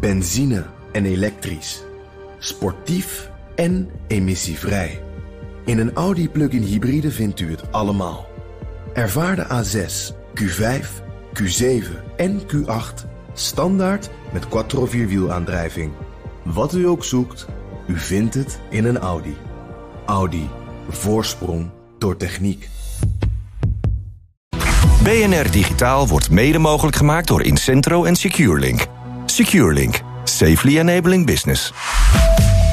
benzine en elektrisch, sportief en emissievrij. In een Audi plug-in hybride vindt u het allemaal. Ervaar de A6, Q5, Q7 en Q8 standaard met quattro vierwielaandrijving. Wat u ook zoekt, u vindt het in een Audi. Audi. Voorsprong door techniek. BNR Digitaal wordt mede mogelijk gemaakt door Incentro en SecureLink. SecureLink. Safely enabling business.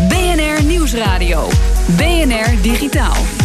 BNR Nieuwsradio. BNR Digitaal.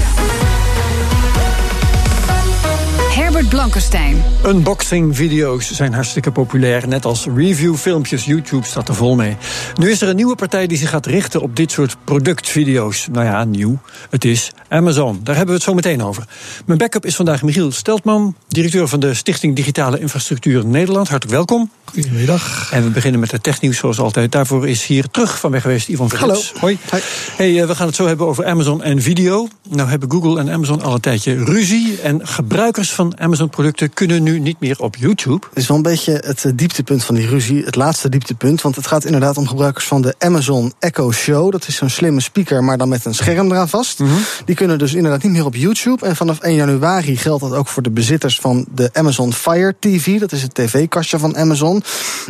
Herbert Blankenstein. Unboxing-video's zijn hartstikke populair. Net als review-filmpjes. YouTube staat er vol mee. Nu is er een nieuwe partij die zich gaat richten op dit soort productvideo's. Nou ja, nieuw. Het is Amazon. Daar hebben we het zo meteen over. Mijn backup is vandaag Michiel Steltman, directeur van de Stichting Digitale Infrastructuur Nederland. Hartelijk welkom. Goedemiddag. En we beginnen met het technieuws zoals altijd. Daarvoor is hier terug van weg geweest Ivan Verrits. Hallo. Hoi. Hey, we gaan het zo hebben over Amazon en video. Nou hebben Google en Amazon al een tijdje ruzie. En gebruikers van Amazon-producten kunnen nu niet meer op YouTube. Het is wel een beetje het eh, dieptepunt van die ruzie. Het laatste dieptepunt. Want het gaat inderdaad om gebruikers van de Amazon Echo Show. Dat is zo'n slimme speaker, maar dan met een scherm eraan vast. Mhm. Die kunnen dus inderdaad niet meer op YouTube. En vanaf 1 januari geldt dat ook voor de bezitters van de Amazon Fire TV. Dat is het tv-kastje van Amazon.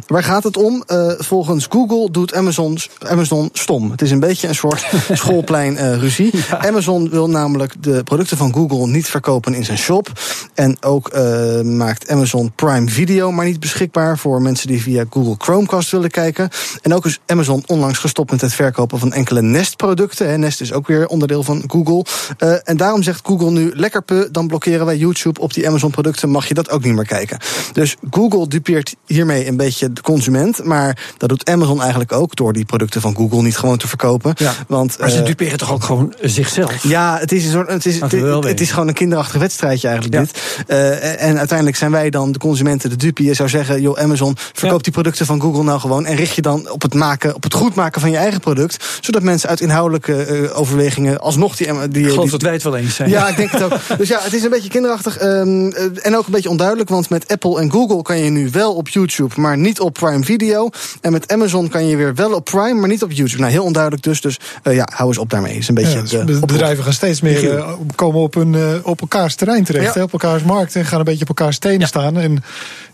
Waar gaat het om? Uh, volgens Google doet Amazon, Amazon stom. Het is een beetje een soort schoolplein-ruzie. Uh, ja. Amazon wil namelijk de producten van Google niet verkopen in zijn shop. En ook uh, maakt Amazon Prime Video maar niet beschikbaar voor mensen die via Google Chromecast willen kijken. En ook is Amazon onlangs gestopt met het verkopen van enkele Nest-producten. Nest is ook weer onderdeel van Google. Uh, en daarom zegt Google nu: lekker pu, dan blokkeren wij YouTube op die Amazon-producten. Mag je dat ook niet meer kijken? Dus Google dupeert hiermee een beetje de consument. Maar dat doet Amazon eigenlijk ook door die producten van Google niet gewoon te verkopen. Ja, Want, maar ze uh, duperen toch ook gewoon zichzelf? Ja, het is, een soort, het is, het, het, het is gewoon een kinderachtig wedstrijdje eigenlijk. Ja. Dit. Uh, en uiteindelijk zijn wij dan de consumenten de dupe. Je zou zeggen, joh, Amazon, verkoop ja. die producten van Google nou gewoon. En richt je dan op het, maken, op het goed maken van je eigen product. Zodat mensen uit inhoudelijke uh, overwegingen alsnog die. die ik geloof die, dat wij het wel eens zijn. Ja, ik denk het ook. dus ja, het is een beetje kinderachtig. Um, en ook een beetje onduidelijk. Want met Apple en Google kan je nu wel op YouTube, maar niet op Prime Video. En met Amazon kan je weer wel op Prime, maar niet op YouTube. Nou, heel onduidelijk dus. Dus uh, ja, hou eens op daarmee. Is een beetje ja, dus de bedrijven gaan steeds meer uh, komen op, een, uh, op elkaars terrein terecht. Ja. Op elkaars markt. En gaan een beetje op elkaars tenen ja. staan. En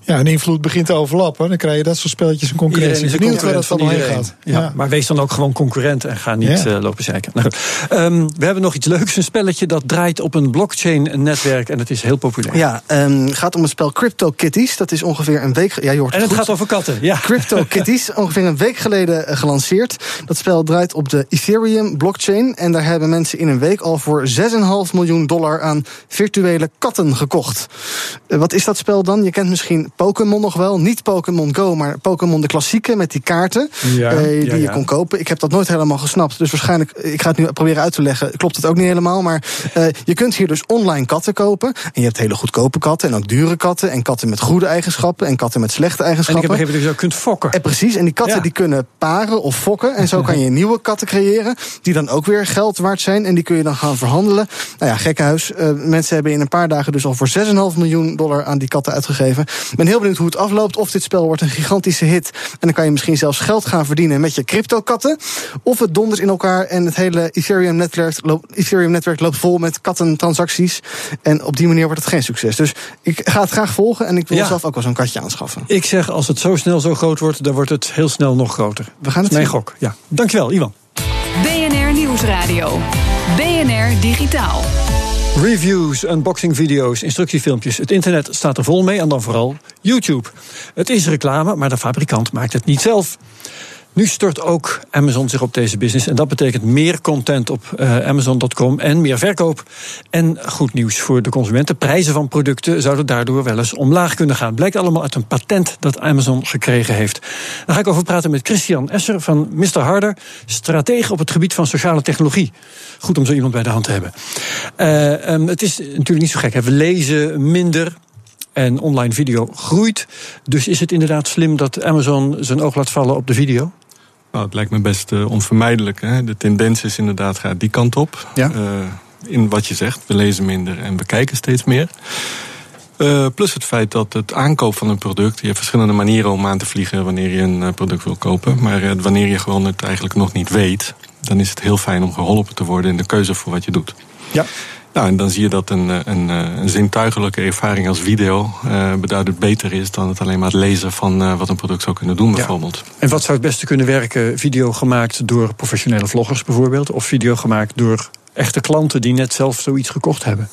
ja, een invloed begint te overlappen. Dan krijg je dat soort spelletjes en concurrentie. Iedereen is benieuwd waar dat van heen gaat. Ja, ja, Maar wees dan ook gewoon concurrent en ga niet ja. uh, lopen zeiken. Nou, um, we hebben nog iets leuks. Een spelletje dat draait op een blockchain-netwerk. En het is heel populair. Ja, het um, gaat om het spel Crypto Kitties. Dat is ongeveer een week... Ja, je hoort en het goed. gaat over katten. Ja. Crypto Kitties, ongeveer een week geleden uh, gelanceerd. Dat spel draait op de Ethereum blockchain. En daar hebben mensen in een week al voor 6,5 miljoen dollar aan virtuele katten gekocht. Uh, wat is dat spel dan? Je kent misschien Pokémon nog wel. Niet Pokémon Go, maar Pokémon de klassieke met die kaarten. Ja, uh, die ja, je kon kopen. Ik heb dat nooit helemaal gesnapt. Dus waarschijnlijk, ik ga het nu proberen uit te leggen. Klopt het ook niet helemaal. Maar uh, je kunt hier dus online katten kopen. En je hebt hele goedkope katten en ook dure katten. En katten met goede eigenschappen en katten met slechte eigenschappen. En ik heb begrepen dat je kunt fokken. En precies, en die katten die kunnen paren of fokken. En zo kan je nieuwe katten creëren. Die dan ook weer geld waard zijn. En die kun je dan gaan verhandelen. Nou ja, gekkenhuis. Uh, mensen hebben in een paar dagen dus al voor 6,5 miljoen dollar aan die katten uitgegeven. Ben heel benieuwd hoe het afloopt. Of dit spel wordt een gigantische hit. En dan kan je misschien zelfs geld gaan verdienen met je crypto-katten. Of het dondert in elkaar en het hele Ethereum-netwerk loopt, Ethereum loopt vol met kattentransacties. En op die manier wordt het geen succes. Dus ik ga het graag volgen en ik wil ja. zelf ook wel zo'n katje aanschaffen. Ik zeg, als het zo snel zo groot wordt, dan wordt het heel snel nog groter. We gaan het Mijn zien. gok, ja. Dankjewel, Ivan. BNR Nieuwsradio. BNR Digitaal. Reviews, unboxing video's, instructiefilmpjes. Het internet staat er vol mee en dan vooral YouTube. Het is reclame, maar de fabrikant maakt het niet zelf. Nu stort ook Amazon zich op deze business. En dat betekent meer content op uh, Amazon.com en meer verkoop. En goed nieuws voor de consumenten. Prijzen van producten zouden daardoor wel eens omlaag kunnen gaan. Blijkt allemaal uit een patent dat Amazon gekregen heeft. Daar ga ik over praten met Christian Esser van Mr. Harder. Stratege op het gebied van sociale technologie. Goed om zo iemand bij de hand te hebben. Uh, um, het is natuurlijk niet zo gek. We lezen minder. En online video groeit. Dus is het inderdaad slim dat Amazon zijn oog laat vallen op de video? Nou, het lijkt me best uh, onvermijdelijk. Hè? De tendens is inderdaad, gaat die kant op. Ja? Uh, in wat je zegt, we lezen minder en we kijken steeds meer. Uh, plus het feit dat het aankoop van een product. Je hebt verschillende manieren om aan te vliegen wanneer je een product wil kopen. Maar wanneer je gewoon het eigenlijk nog niet weet, dan is het heel fijn om geholpen te worden in de keuze voor wat je doet. Ja. Nou, en dan zie je dat een, een, een zintuigelijke ervaring als video uh, beduidend beter is dan het alleen maar het lezen van uh, wat een product zou kunnen doen, bijvoorbeeld. Ja. En wat zou het beste kunnen werken? Video gemaakt door professionele vloggers bijvoorbeeld, of video gemaakt door echte klanten die net zelf zoiets gekocht hebben?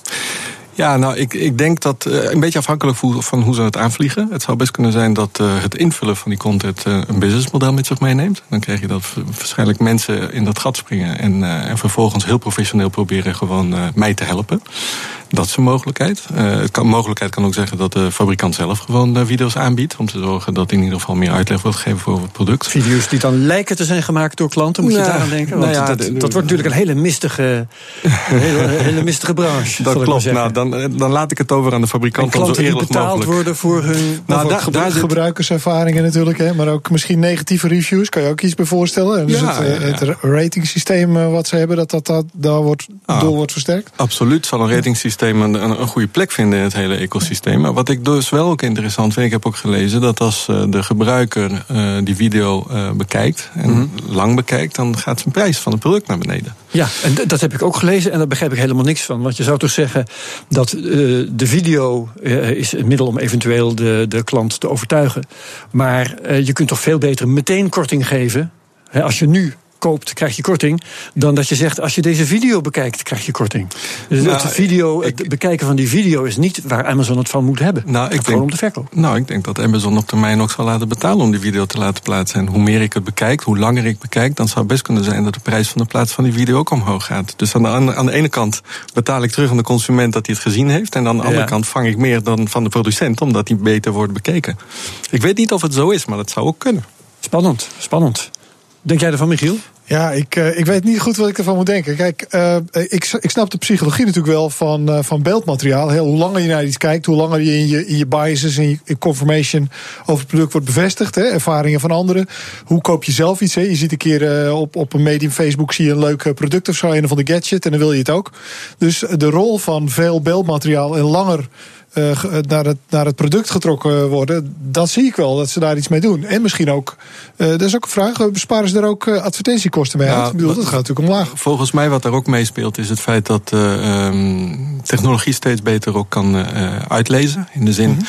Ja, nou, ik, ik denk dat uh, een beetje afhankelijk van hoe ze het aanvliegen. Het zou best kunnen zijn dat uh, het invullen van die content uh, een businessmodel met zich meeneemt. Dan krijg je dat waarschijnlijk mensen in dat gat springen en, en vervolgens heel professioneel proberen gewoon mij te helpen. Dat is een mogelijkheid. Uh, het kan, mogelijkheid kan ook zeggen dat de fabrikant zelf gewoon uh, video's aanbiedt. Om te zorgen dat in ieder geval meer uitleg wordt gegeven voor het product. Video's die dan lijken te zijn gemaakt door klanten, moet ja, je daar aan denken? Want nou ja, dat, dat, wordt natuurlijk een hele mistige, een hele, hele mistige branche. Dat klopt. Nou, dan, dan laat ik het over aan de fabrikant. En om zo eerlijk betaald mogelijk. worden voor hun nou, daar, gebruik, daar gebruikerservaringen natuurlijk. Hè, maar ook misschien negatieve reviews. Kan je ook iets bij voorstellen? Dus ja, het, ja, het ratingsysteem wat ze hebben, dat dat, dat daar wordt, Ah. door wordt versterkt? Absoluut zal een ratingsysteem een, een, een goede plek vinden in het hele ecosysteem. Maar wat ik dus wel ook interessant vind, ik heb ook gelezen dat als uh, de gebruiker uh, die video uh, bekijkt en Mhm. mm -hmm. lang bekijkt, dan gaat zijn prijs van het product naar beneden. Ja, en dat heb ik ook gelezen en daar begrijp ik helemaal niks van. Want je zou toch zeggen dat uh, de video is een middel om eventueel de, de klant te overtuigen. Maar je kunt toch veel beter meteen korting geven. Hè, als je nu koopt, krijg je korting. Dan dat je zegt, als je deze video bekijkt, krijg je korting. Dus Nou, het, video, ik- het bekijken van die video is niet waar Amazon het van moet hebben. Nou, ik gaat gewoon om de verkoop. Nou, ik denk dat Amazon op termijn ook zal laten betalen om die video te laten plaatsen. En hoe meer ik het bekijk, hoe langer ik bekijk, dan zou het best kunnen zijn dat de prijs van de plaats van die video ook omhoog gaat. Dus aan de, aan, de ene kant betaal ik terug aan de consument dat hij het gezien heeft. En aan de andere kant vang ik meer dan van de producent, omdat die beter wordt bekeken. Ik weet niet of het zo is, maar dat zou ook kunnen. Spannend, spannend. Denk jij ervan, Michiel? Ja, ik, uh, ik weet niet goed wat ik ervan moet denken. Kijk, uh, ik, ik snap de psychologie natuurlijk wel van, uh, van beeldmateriaal. Heel, hoe langer je naar iets kijkt, hoe langer je in je, in je biases en je confirmation over het product wordt bevestigd. Hè, ervaringen van anderen. Hoe koop je zelf iets? Hè? Je ziet een keer op, op een medium Facebook zie je een leuk product of zo, een of ander gadget, en dan wil je het ook. Dus de rol van veel beeldmateriaal en langer. Uh, naar, het, naar het product getrokken worden, dat zie ik wel dat ze daar iets mee doen. En misschien ook, uh, dat is ook een vraag, besparen ze daar ook advertentiekosten mee uit? Ik bedoel, dat gaat natuurlijk omlaag. Volgens mij wat daar ook meespeelt is het feit dat um, technologie steeds beter ook kan uitlezen. In de zin. Mm -hmm.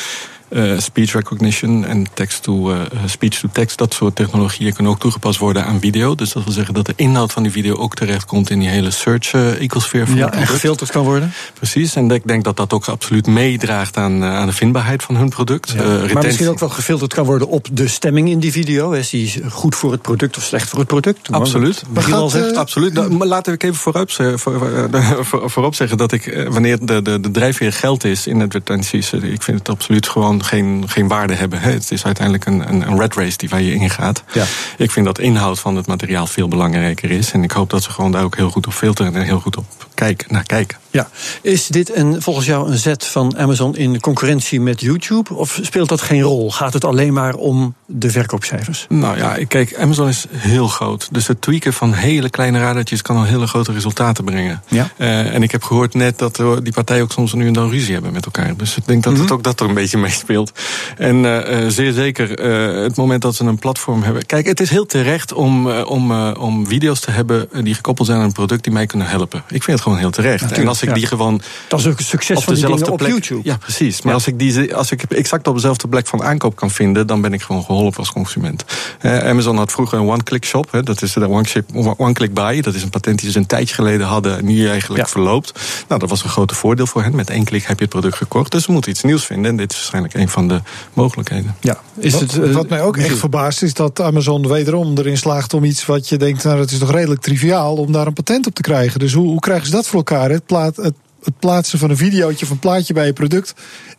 Uh, speech recognition en text to, uh, speech to text, dat soort technologieën kunnen ook toegepast worden aan video. Dus dat wil zeggen dat de inhoud van die video ook terecht komt in die hele search uh, ecosfeer van ja, en gefilterd kan worden. Precies, en ik denk dat dat ook absoluut meedraagt aan, aan de vindbaarheid van hun product. Ja. maar misschien ook wel gefilterd kan worden op de stemming in die video. Is die goed voor het product of slecht voor het product? Absoluut. Maar gaat, zegt. Absoluut. Nou, maar laten we even voorop, voor, voor, voorop zeggen dat ik, wanneer de, de, de drijfveer geld is in advertenties, ik vind het absoluut gewoon geen, geen waarde hebben. Het is uiteindelijk een, een, een red race die waar je ingaat. Ja. Ik vind dat inhoud van het materiaal veel belangrijker is. En ik hoop dat ze gewoon daar ook heel goed op filteren en heel goed op kijken, naar kijken. Ja. Is dit een, volgens jou een zet van Amazon in concurrentie met YouTube? Of speelt dat geen rol? Gaat het alleen maar om de verkoopcijfers? Nou ja, kijk, Amazon is heel groot. Dus het tweaken van hele kleine radertjes kan al hele grote resultaten brengen. Ja. Uh, en ik heb gehoord net dat die partijen ook soms nu en dan ruzie hebben met elkaar. Dus ik denk dat Mhm. het ook dat er een beetje meespeelt. En uh, zeer zeker uh, het moment dat ze een platform hebben. Kijk, het is heel terecht om, om, om video's te hebben die gekoppeld zijn aan een product die mij kunnen helpen. Ik vind het gewoon heel terecht. En als ik ja. die gewoon. Dat is ook een succes op van die dezelfde op plek, YouTube. Ja, precies. Maar Ja. als ik die als ik exact op dezelfde plek van aankoop kan vinden, dan ben ik gewoon geholpen als consument. Uh, Amazon had vroeger een one-click shop. Hè, dat is de one-click buy. Dat is een patent die ze een tijdje geleden hadden en nu eigenlijk Ja. verloopt. Nou, dat was een grote voordeel voor hen. Met één klik heb je het product gekocht. Dus ze moeten iets nieuws vinden. En dit is waarschijnlijk een van de mogelijkheden. Ja. Is wat, het, uh, wat mij ook echt verbaast is dat Amazon wederom erin slaagt om iets wat je denkt, nou dat is toch redelijk triviaal om daar een patent op te krijgen. Dus hoe, hoe krijgen ze dat voor elkaar? Het, het, het plaatsen van een videootje of een plaatje bij je product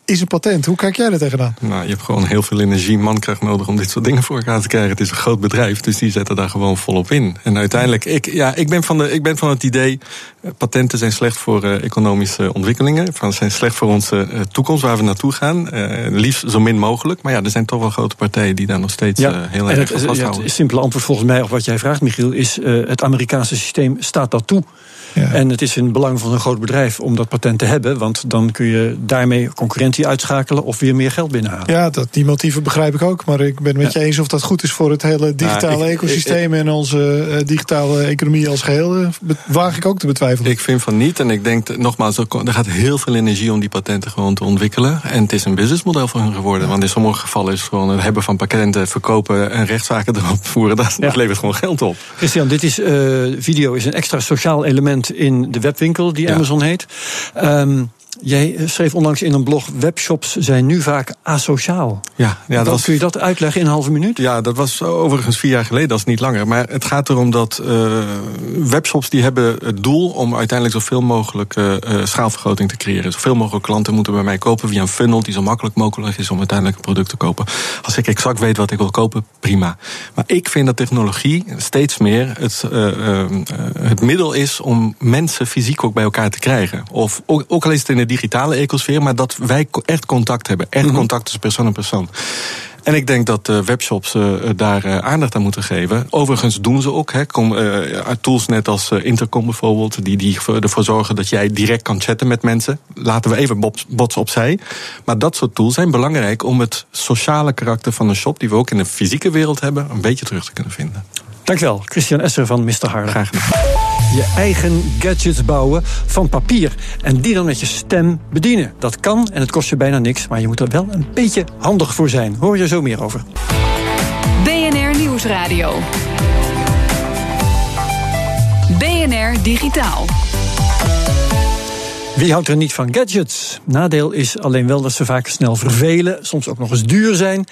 is een patent. Hoe kijk jij er tegenaan? Nou, je hebt gewoon heel veel energie, mankracht nodig om dit soort dingen voor elkaar te krijgen. Het is een groot bedrijf, dus die zetten daar gewoon volop in. En uiteindelijk, ik, ja, ik, ben, van de, ik ben van het idee, uh, patenten zijn slecht voor uh, economische ontwikkelingen. Van, zijn slecht voor onze uh, toekomst, waar we naartoe gaan. liefst zo min mogelijk. Maar ja, er zijn toch wel grote partijen die daar nog steeds ja, heel erg vasthouden. Ja, het simpele antwoord volgens mij op wat jij vraagt, Michiel, is het Amerikaanse systeem staat dat toe. Ja. En het is in het belang van een groot bedrijf om dat patent te hebben, want dan kun je daarmee concurrentie uitschakelen of weer meer geld binnenhalen. Ja, dat, die motieven begrijp ik ook. Maar ik ben het met je eens of dat goed is voor het hele digitale Nou, ik- ecosysteem en onze eh, digitale economie als geheel. eh, waag ik ook te betwijfelen. Ik vind van niet. En ik denk, dat- nogmaals, er er gaat heel veel energie om die patenten gewoon te ontwikkelen. En het is een businessmodel voor hun geworden. Want in sommige gevallen is gewoon het hebben van patenten, verkopen en rechtszaken erop voeren. Dat, dat levert gewoon geld op. Christian, dit is, eh, video is een extra sociaal element in de webwinkel die. Amazon heet. Ehm, jij schreef onlangs in een blog: webshops zijn nu vaak asociaal. Ja, ja dat was Kun je dat uitleggen in een halve minuut? Ja, dat was overigens vier jaar geleden, dat is niet langer. Maar het gaat erom dat eh, webshops die hebben het doel om uiteindelijk zoveel mogelijk eh, eh, schaalvergroting te creëren. Zoveel mogelijk klanten moeten bij mij kopen via een funnel die zo makkelijk mogelijk is om uiteindelijk een product te kopen. Als ik exact weet wat ik wil kopen, prima. Maar ik vind dat technologie steeds meer het, eh, eh, eh, het middel is om mensen fysiek ook bij elkaar te krijgen. Of ook, ook al is het in de digitale ecosfeer, maar dat wij echt contact hebben. Echt contact tussen persoon en persoon. En ik denk dat eh, webshops eh, daar eh, aandacht aan moeten geven. Overigens doen ze ook. Hè. Tools net als Intercom bijvoorbeeld, die, die ervoor zorgen dat jij direct kan chatten met mensen. Laten we even bots, bots opzij. Maar dat soort tools zijn belangrijk om het sociale karakter van een shop, die we ook in de fysieke wereld hebben, een beetje terug te kunnen vinden. Dankjewel, Christian Esser van Mr. Harder. Graag gedaan. Je eigen gadgets bouwen van papier. En die dan met je stem bedienen. Dat kan en het kost je bijna niks, maar je moet er wel een beetje handig voor zijn. Hoor je zo meer over. BNR Nieuwsradio. BNR Digitaal. Wie houdt er niet van gadgets? Nadeel is alleen wel dat ze vaak snel vervelen, soms ook nog eens duur zijn.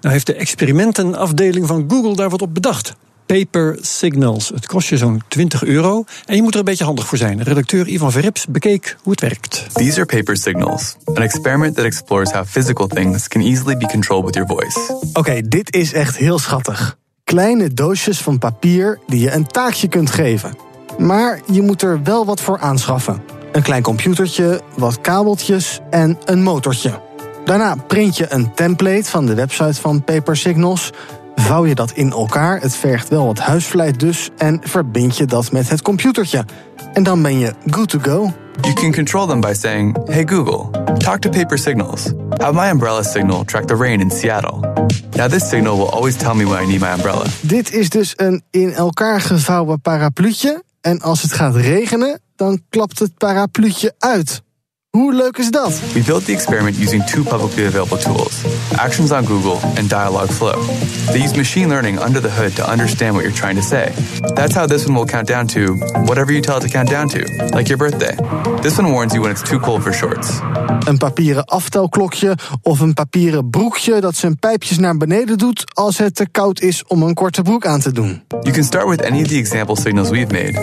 Nou heeft de experimentenafdeling van Google daar wat op bedacht. Paper Signals. Het kost je zo'n 20 euro en je moet er een beetje handig voor zijn. Redacteur Ivan Verrips bekeek hoe het werkt. These are paper signals, an experiment that explores how physical things can easily be controlled with your voice. Oké, dit is echt heel schattig. Kleine doosjes van papier die je een taakje kunt geven. Maar je moet er wel wat voor aanschaffen. Een klein computertje, wat kabeltjes en een motortje. Daarna print je een template van de website van Paper Signals. Vouw je dat in elkaar, het vergt wel wat huisvlijt dus... en verbind je dat met het computertje. En dan ben je good to go. You can control them by saying, Hey Google, talk to paper signals. Have my umbrella signal track the rain in Seattle. Now, this signal will always tell me when I need my umbrella. Dit is dus een in elkaar gevouwen parapluutje. En als het gaat regenen, dan klapt het parapluutje uit. Hoe leuk is dat? We built the experiment using two publicly available tools Actions on Google and Dialogflow. They use machine learning under the hood to understand what you're trying to say. That's how this one will count down to whatever you tell it to count down to, like your birthday. This one warns you when it's too cold for shorts. Een papieren aftelklokje of een papieren broekje dat zijn pijpjes naar beneden doet als het te koud is om een korte broek aan te doen. You can start with any of the example signals we've made,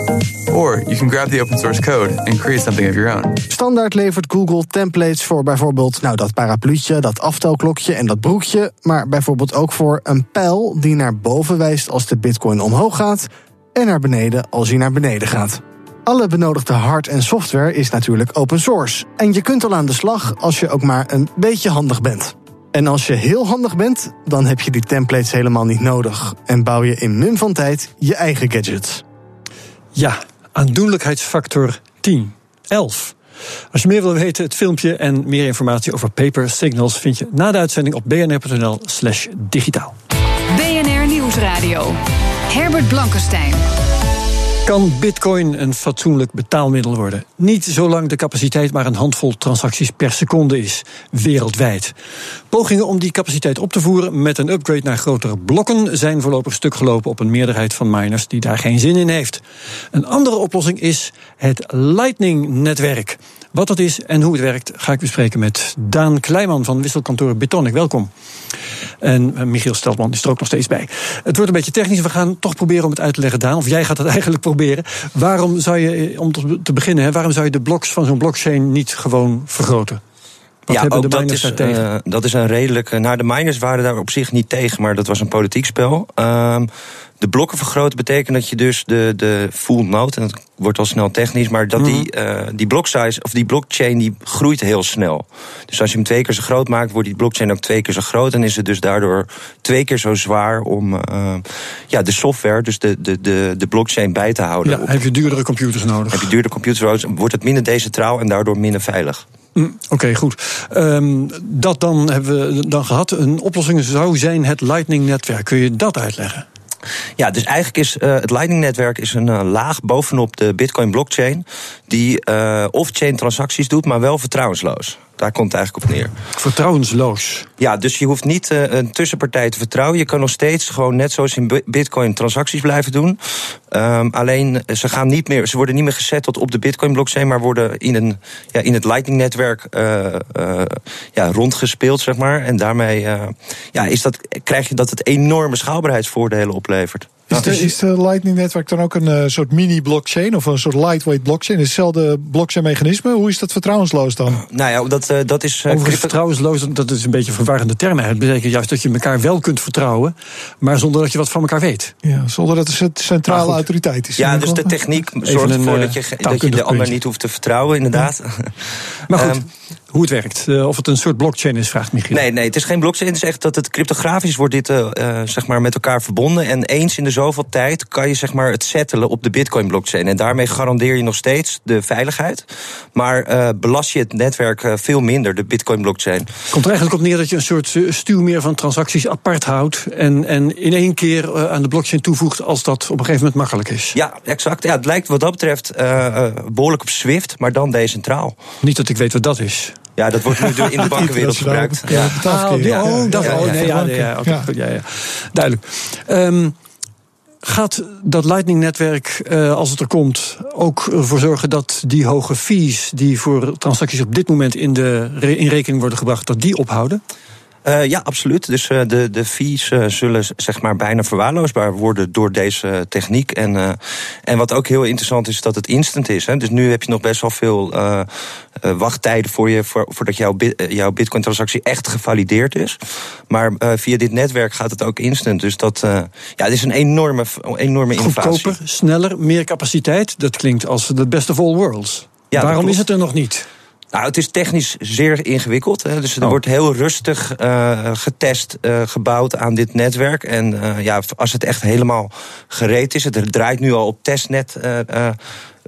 or you can grab the open source code and create something of your own. Standaard levert Google templates voor bijvoorbeeld nou, dat parapluutje, dat aftelklokje en dat broekje, maar bijvoorbeeld ook voor een pijl die naar boven wijst als de bitcoin omhoog gaat en naar beneden als hij naar beneden gaat. Alle benodigde hard- en software is natuurlijk open source. En je kunt al aan de slag als je ook maar een beetje handig bent. En als je heel handig bent, dan heb je die templates helemaal niet nodig. En bouw je in mum van tijd je eigen gadgets. Ja, aandoenlijkheidsfactor 10, 11. Als je meer wil weten, het filmpje en meer informatie over Paper Signals vind je na de uitzending op bnr.nl/slash digitaal. BNR Nieuwsradio. Herbert Blankenstein. Kan Bitcoin een fatsoenlijk betaalmiddel worden? Niet zolang de capaciteit maar een handvol transacties per seconde is, wereldwijd. Pogingen om die capaciteit op te voeren met een upgrade naar grotere blokken zijn voorlopig stuk gelopen op een meerderheid van miners die daar geen zin in heeft. Een andere oplossing is het Lightning-netwerk. Wat dat is en hoe het werkt, ga ik bespreken met Daan Kleiman van wisselkantoor Betonic. Welkom. En eh, Michiel Steltman is er ook nog steeds bij. Het wordt een beetje technisch. We gaan toch proberen om het uit te leggen, Daan. Of jij gaat het eigenlijk proberen. Waarom zou je, eh, om te- beginnen, waarom zou je de blocks van zo'n blockchain niet gewoon vergroten? Wat ja, hebben ook de dat is, eh, dat is een redelijke. Nou, de miners waren daar op zich niet tegen, maar dat was een politiek spel. Ehm, de blokken vergroten betekent dat je dus de, de full node, en dat wordt al snel technisch, maar dat die, eh, die block size of die blockchain die groeit heel snel. Dus als je hem twee keer zo groot maakt, wordt die blockchain ook twee keer zo groot. En is het dus daardoor twee keer zo zwaar om eh, ja, de software, dus de, de, de, de blockchain bij te houden. ja, heb je duurdere computers nodig? Heb je duurder computers, wordt het minder decentraal en daardoor minder veilig. Mm, Oké, goed. Ehm, dat dan hebben we dan gehad. Een oplossing zou zijn het Lightning-netwerk. Kun je dat uitleggen? Ja, dus eigenlijk is uh, het Lightning-netwerk is een uh, laag bovenop de Bitcoin-blockchain. die uh, off-chain transacties doet, maar wel vertrouwensloos. Daar komt het eigenlijk op neer. Vertrouwensloos. Ja, dus je hoeft niet uh, een tussenpartij te vertrouwen. Je kan nog steeds gewoon net zoals in Bitcoin transacties blijven doen. Um, alleen ze gaan niet meer, ze worden niet meer gesetteld op de Bitcoin blockchain, maar worden in, een, ja, in het Lightning netwerk uh, uh, ja, rondgespeeld, zeg maar. En daarmee ja, is dat, krijg je dat het enorme schaalbaarheidsvoordelen oplevert. Is de, is de Lightning-netwerk dan ook een uh, soort mini-blockchain of een soort lightweight blockchain? Hetzelfde blockchain-mechanisme? Hoe is dat vertrouwensloos dan? Nou ja, dat, uh, dat is. Uh, Overigens, vertrouwensloos, dat is een beetje een verwarrende term. Het betekent juist dat je elkaar wel kunt vertrouwen, maar zonder dat je wat van elkaar weet. Ja, zonder dat er centrale autoriteit is. Ja, dus de techniek zorgt ervoor dat je, dat je de ander niet hoeft te vertrouwen, inderdaad. Ja. Maar goed. Um, hoe het werkt. Uh, of het een soort blockchain is, vraagt Michiel. Nee, nee, het is geen blockchain. Het is echt dat het cryptografisch wordt dit uh, zeg maar met elkaar verbonden. En eens in de zoveel tijd kan je zeg maar, het settelen op de Bitcoin blockchain. En daarmee garandeer je nog steeds de veiligheid. Maar uh, belast je het netwerk veel minder, de Bitcoin blockchain. Komt er eigenlijk op neer dat je een soort stuwmeer van transacties apart houdt. En, en in één keer aan de blockchain toevoegt als dat op een gegeven moment makkelijk is. Ja, exact. Ja, het lijkt wat dat betreft behoorlijk op Swift, maar dan decentraal. Niet dat ik weet wat dat is. Ja, dat wordt nu in de bankenwereld gebruikt. Ja. Ah, oh, dat ja, oh, nee, ja, ja, okay, ja. ja, Duidelijk. Um, Gaat dat Lightning-netwerk, uh, als het er komt, ook ervoor zorgen dat die hoge fees die voor transacties op dit moment in, de, in rekening worden gebracht, dat die ophouden? Uh, ja, absoluut. Dus uh, de, de fees uh, zullen zeg maar bijna verwaarloosbaar worden door deze techniek. En, en wat ook heel interessant is, dat het instant is. Hè. Dus nu heb je nog best wel veel wachttijden voor je, voor, voordat jouw, jouw Bitcoin-transactie echt gevalideerd is. Maar via dit netwerk gaat het ook instant. Dus dat ja, het is een enorme, enorme innovatie. Goedkoper, sneller, meer capaciteit. Dat klinkt als de best of all worlds. Ja, Waarom is het er nog niet? Nou, het is technisch zeer ingewikkeld. Hè. Dus er oh. wordt heel rustig uh, getest, uh, gebouwd aan dit netwerk. En uh, ja, als het echt helemaal gereed is, het draait nu al op testnet.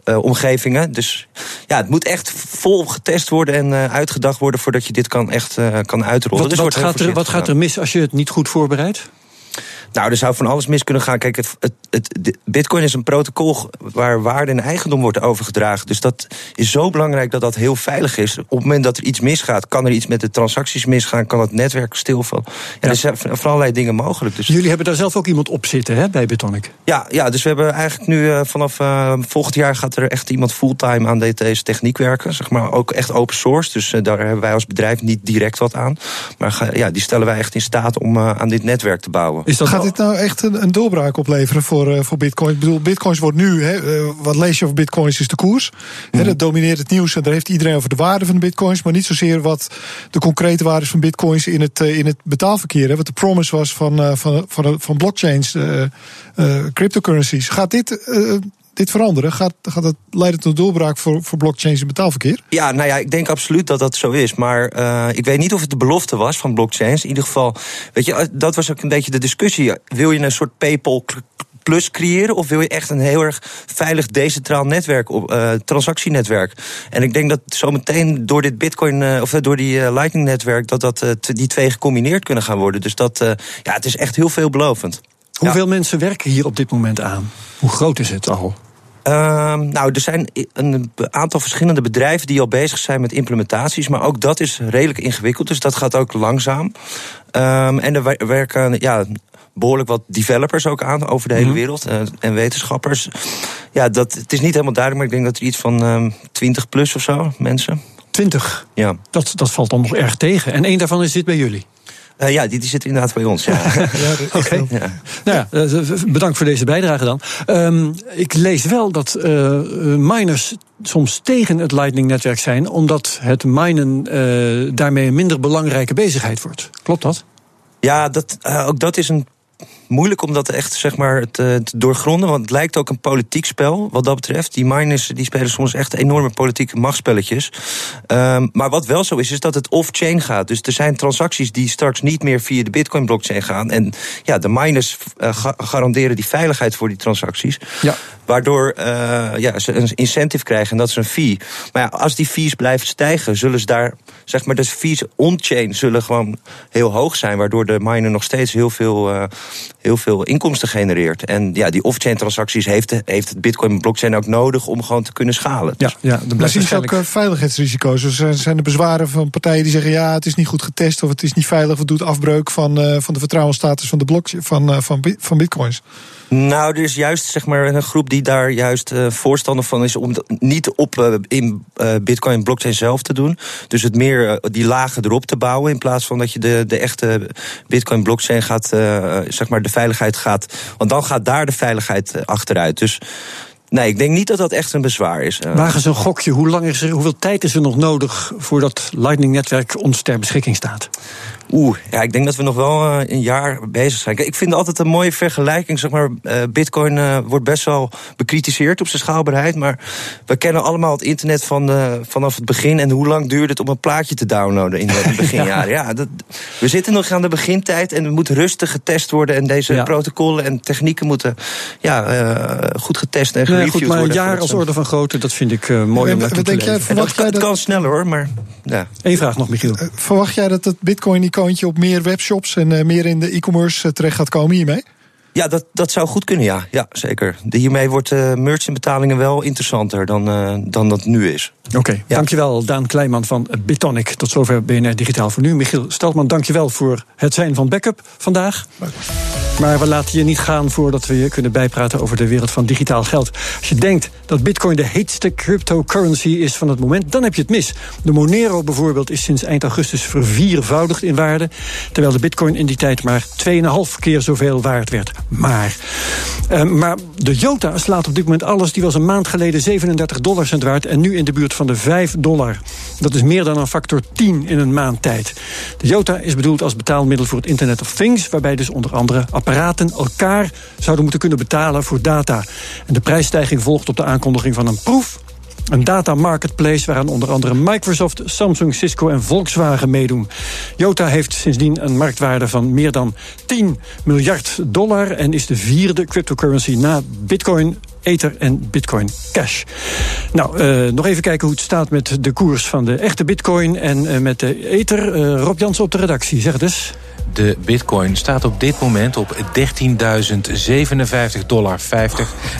omgevingen. Dus ja, het moet echt vol getest worden en uitgedacht worden voordat je dit kan echt kan uitrollen. Wat, dus wat, gaat, er, wat gaat er mis als je het niet goed voorbereidt? Nou, er zou van alles mis kunnen gaan. Kijk, het, het, het, Bitcoin is een protocol waar waarde en eigendom wordt overgedragen. Dus dat is zo belangrijk dat dat heel veilig is. Op het moment dat er iets misgaat, kan er iets met de transacties misgaan, kan het netwerk stilvallen. Ja, ja. Er zijn van allerlei dingen mogelijk. Dus Jullie hebben daar zelf ook iemand op zitten, hè, bij Bitonic? Ja, ja dus we hebben eigenlijk nu uh, vanaf uh, volgend jaar gaat er echt iemand fulltime aan deze techniek werken. Zeg maar ook echt open source. Dus uh, daar hebben wij als bedrijf niet direct wat aan. Maar ja, die stellen wij echt in staat om aan dit netwerk te bouwen. Is dat gaat dit nou echt een, een doorbraak opleveren voor, uh, voor bitcoin? Ik bedoel, bitcoins wordt nu, hè, uh, wat lees je over bitcoins is de koers. Mm. Hè, dat domineert het nieuws en daar heeft iedereen over de waarde van de bitcoins, maar niet zozeer wat de concrete waarde is van bitcoins in het, uh, in het betaalverkeer. Hè, wat de promise was van, van, van, van blockchains, cryptocurrencies. Gaat dit dit veranderen? Gaat, gaat het leiden tot doorbraak voor, voor blockchains in betaalverkeer? Ja, nou ja, ik denk absoluut dat dat zo is. Maar uh, ik weet niet of het de belofte was van blockchains. In ieder geval, weet je, dat was ook een beetje de discussie. Wil je een soort PayPal plus creëren? Of wil je echt een heel erg veilig decentraal netwerk, uh, transactienetwerk? En ik denk dat zometeen door dit Bitcoin, uh, of door die uh, Lightning netwerk, dat, dat die twee gecombineerd kunnen gaan worden. Dus dat, ja, het is echt heel veelbelovend. Hoeveel ja. mensen werken hier op dit moment aan? Hoe groot is het al? Uh, nou, er zijn een aantal verschillende bedrijven die al bezig zijn met implementaties. Maar ook dat is redelijk ingewikkeld. Dus dat gaat ook langzaam. Um, en er werken ja, behoorlijk wat developers ook aan over de hele -hmm. wereld. Uh, en wetenschappers. Ja, dat, het is niet helemaal duidelijk, maar ik denk dat er iets van um, 20 plus of zo mensen. 20? Ja. Dat, dat valt dan nog erg tegen. En één daarvan is dit bij jullie? Uh, ja, die, die zit inderdaad bij ons. Ja. ja, Oké. Okay. Ja. Nou ja, bedankt voor deze bijdrage dan. Um, ik lees wel dat uh, miners soms tegen het Lightning-netwerk zijn, omdat het minen uh, daarmee een minder belangrijke bezigheid wordt. Klopt dat? Ja, dat, ook dat is een moeilijk om dat echt zeg maar, te, te, doorgronden. Want het lijkt ook een politiek spel wat dat betreft. Die miners die spelen soms echt enorme politieke machtspelletjes. Um, maar wat wel zo is, is dat het off-chain gaat. Dus er zijn transacties die straks niet meer via de Bitcoin-blockchain gaan. En ja, de miners uh, garanderen die veiligheid voor die transacties. Ja. Waardoor uh, ja, ze een incentive krijgen en dat is een fee. Maar ja, als die fees blijven stijgen, zullen ze daar, zeg maar, de fees on-chain zullen gewoon heel hoog zijn. Waardoor de miner nog steeds heel veel, uh, heel veel inkomsten genereert. En ja, die off-chain transacties heeft, de, heeft het Bitcoin-blockchain ook nodig om gewoon te kunnen schalen. Ja, ja maar zien ook uh, veiligheidsrisico's. Dus er zijn de bezwaren van partijen die zeggen: ja, het is niet goed getest of het is niet veilig, of het doet afbreuk van, van de vertrouwensstatus van de blok van, van, van Bitcoins. Nou, er is juist zeg maar, een groep die daar juist uh, voorstander van is om het niet op uh, in uh, Bitcoin blockchain zelf te doen. Dus het meer die lagen erop te bouwen. In plaats van dat je de, de echte Bitcoin blockchain gaat, zeg maar, de veiligheid gaat. Want dan gaat daar de veiligheid achteruit. Dus Nee, ik denk niet dat dat echt een bezwaar is. Wagen ze een gokje. Hoe lang is er, hoeveel tijd is er nog nodig voordat Lightning-netwerk ons ter beschikking staat? Oeh, ja, ik denk dat we nog wel uh, een jaar bezig zijn. Ik vind altijd een mooie vergelijking. Zeg maar, uh, Bitcoin uh, wordt best wel bekritiseerd op zijn schaalbaarheid. Maar we kennen allemaal het internet van, vanaf het begin. En hoe lang duurde het om een plaatje te downloaden in de beginjaren? ja, dat, we zitten nog aan de begintijd en het moet rustig getest worden. En deze ja. protocollen en technieken moeten ja, goed getest en gereviewd nee, goed, maar worden. Maar een jaar als orde van grootte, dat vind ik mooi om naartoe te jij, verwacht dat, dat kan sneller hoor, maar... Ja. Eén vraag nog, Michiel. verwacht jij dat het Op meer webshops en uh, meer in de e-commerce terecht gaat komen hiermee? Ja, dat, dat zou goed kunnen, ja. Ja, zeker. Hiermee wordt uh, merchantbetalingen wel interessanter dan, uh, dan dat nu is. Oké, okay, ja. dankjewel Daan Kleinman van Bitonic. Tot zover BNR Digitaal voor nu. Michiel Steltman, dankjewel voor het zijn van backup vandaag. Maar we laten je niet gaan voordat we je kunnen bijpraten over de wereld van digitaal geld. Als je denkt dat bitcoin de heetste cryptocurrency is van het moment, dan heb je het mis. De Monero bijvoorbeeld is sinds eind augustus verviervoudigd in waarde, terwijl de bitcoin in die tijd maar 2,5 keer zoveel waard werd. Maar, uh, maar de Jota slaat op dit moment alles. Die was een maand geleden 37 dollar cent waard en nu in de buurt van de 5 dollar. Dat is meer dan een factor 10 in een maand tijd. De Jota is bedoeld als betaalmiddel voor het Internet of Things, waarbij dus onder andere apparaten elkaar zouden moeten kunnen betalen voor data. En de prijsstijging volgt op de aankondiging van een proef een data marketplace waaraan onder andere Microsoft, Samsung, Cisco en Volkswagen meedoen. Jota heeft sindsdien een marktwaarde van meer dan 10 miljard dollar en is de vierde cryptocurrency na Bitcoin, Ether en Bitcoin Cash. Nou, uh, nog even kijken hoe het staat met de koers van de echte Bitcoin en uh, met de Ether. Uh, Rob Jansen op de redactie, zeg het eens. De bitcoin staat op dit moment op 13.057,50 dollar.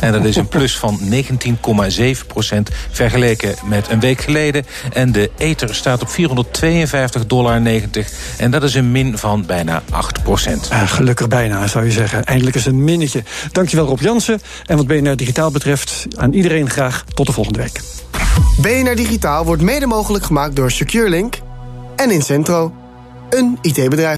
En dat is een plus van 19,7 procent vergeleken met een week geleden. En de ether staat op 452,90 dollar. En dat is een min van bijna 8 procent. Ah, gelukkig bijna, zou je zeggen. Eindelijk is een minnetje. Dankjewel Rob Jansen. En wat BNR Digitaal betreft, aan iedereen graag tot de volgende week. BNR Digitaal wordt mede mogelijk gemaakt door SecureLink en Incentro, een IT-bedrijf.